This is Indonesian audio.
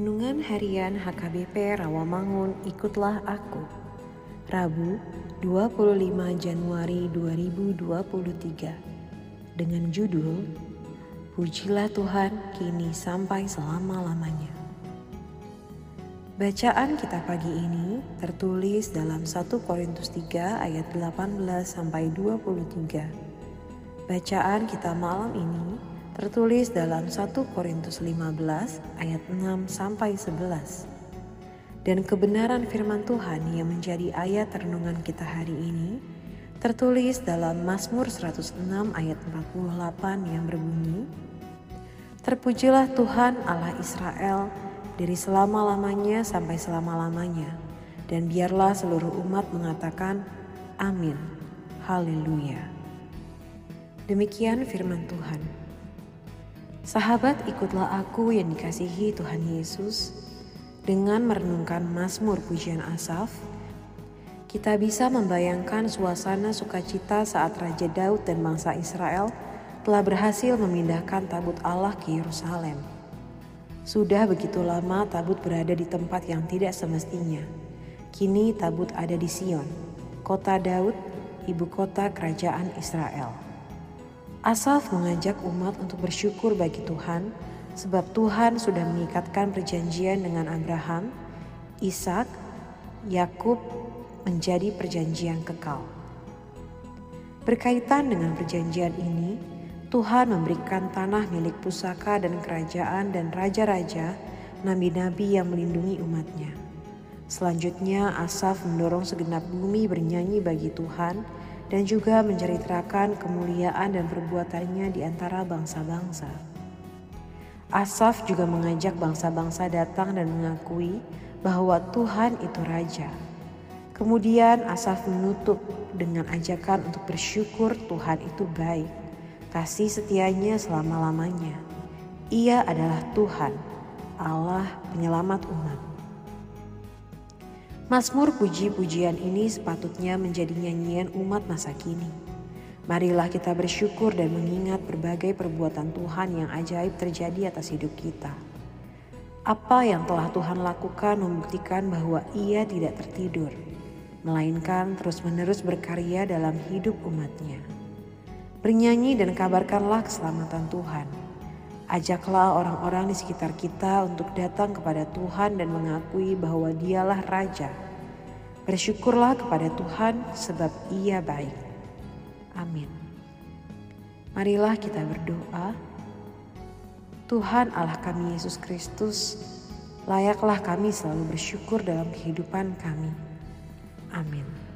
Renungan Harian HKBP Rawamangun Ikutlah Aku. Rabu 25 Januari 2023 Dengan judul Pujilah Tuhan kini sampai selama-lamanya. Bacaan kita pagi ini tertulis dalam 1 Korintus 3 ayat 18 sampai 23. Bacaan kita malam ini tertulis dalam 1 Korintus 15 ayat 6 sampai 11. Dan kebenaran firman Tuhan yang menjadi ayat renungan kita hari ini tertulis dalam Mazmur 106 ayat 48 yang berbunyi Terpujilah Tuhan Allah Israel dari selama-lamanya sampai selama-lamanya. Dan biarlah seluruh umat mengatakan, Amin. Haleluya. Demikian firman Tuhan. Sahabat, ikutlah aku yang dikasihi Tuhan Yesus dengan merenungkan Mazmur pujian Asaf. Kita bisa membayangkan suasana sukacita saat Raja Daud dan bangsa Israel telah berhasil memindahkan tabut Allah ke Yerusalem. Sudah begitu lama tabut berada di tempat yang tidak semestinya. Kini tabut ada di Sion, kota Daud, ibu kota kerajaan Israel. Asaf mengajak umat untuk bersyukur bagi Tuhan, sebab Tuhan sudah mengikatkan perjanjian dengan Abraham, Ishak, Yakub menjadi perjanjian kekal. Berkaitan dengan perjanjian ini, Tuhan memberikan tanah milik pusaka dan kerajaan dan raja-raja, nabi-nabi yang melindungi umatnya. Selanjutnya Asaf mendorong segenap bumi bernyanyi bagi Tuhan dan juga menceritakan kemuliaan dan perbuatannya di antara bangsa-bangsa. Asaf juga mengajak bangsa-bangsa datang dan mengakui bahwa Tuhan itu Raja. Kemudian Asaf menutup dengan ajakan untuk bersyukur Tuhan itu baik kasih setianya selama-lamanya. Ia adalah Tuhan, Allah penyelamat umat. Mazmur puji-pujian ini sepatutnya menjadi nyanyian umat masa kini. Marilah kita bersyukur dan mengingat berbagai perbuatan Tuhan yang ajaib terjadi atas hidup kita. Apa yang telah Tuhan lakukan membuktikan bahwa Ia tidak tertidur, melainkan terus-menerus berkarya dalam hidup umatnya. Bernyanyi dan kabarkanlah keselamatan Tuhan. Ajaklah orang-orang di sekitar kita untuk datang kepada Tuhan dan mengakui bahwa Dialah Raja. Bersyukurlah kepada Tuhan, sebab Ia baik. Amin. Marilah kita berdoa. Tuhan Allah kami Yesus Kristus, layaklah kami selalu bersyukur dalam kehidupan kami. Amin.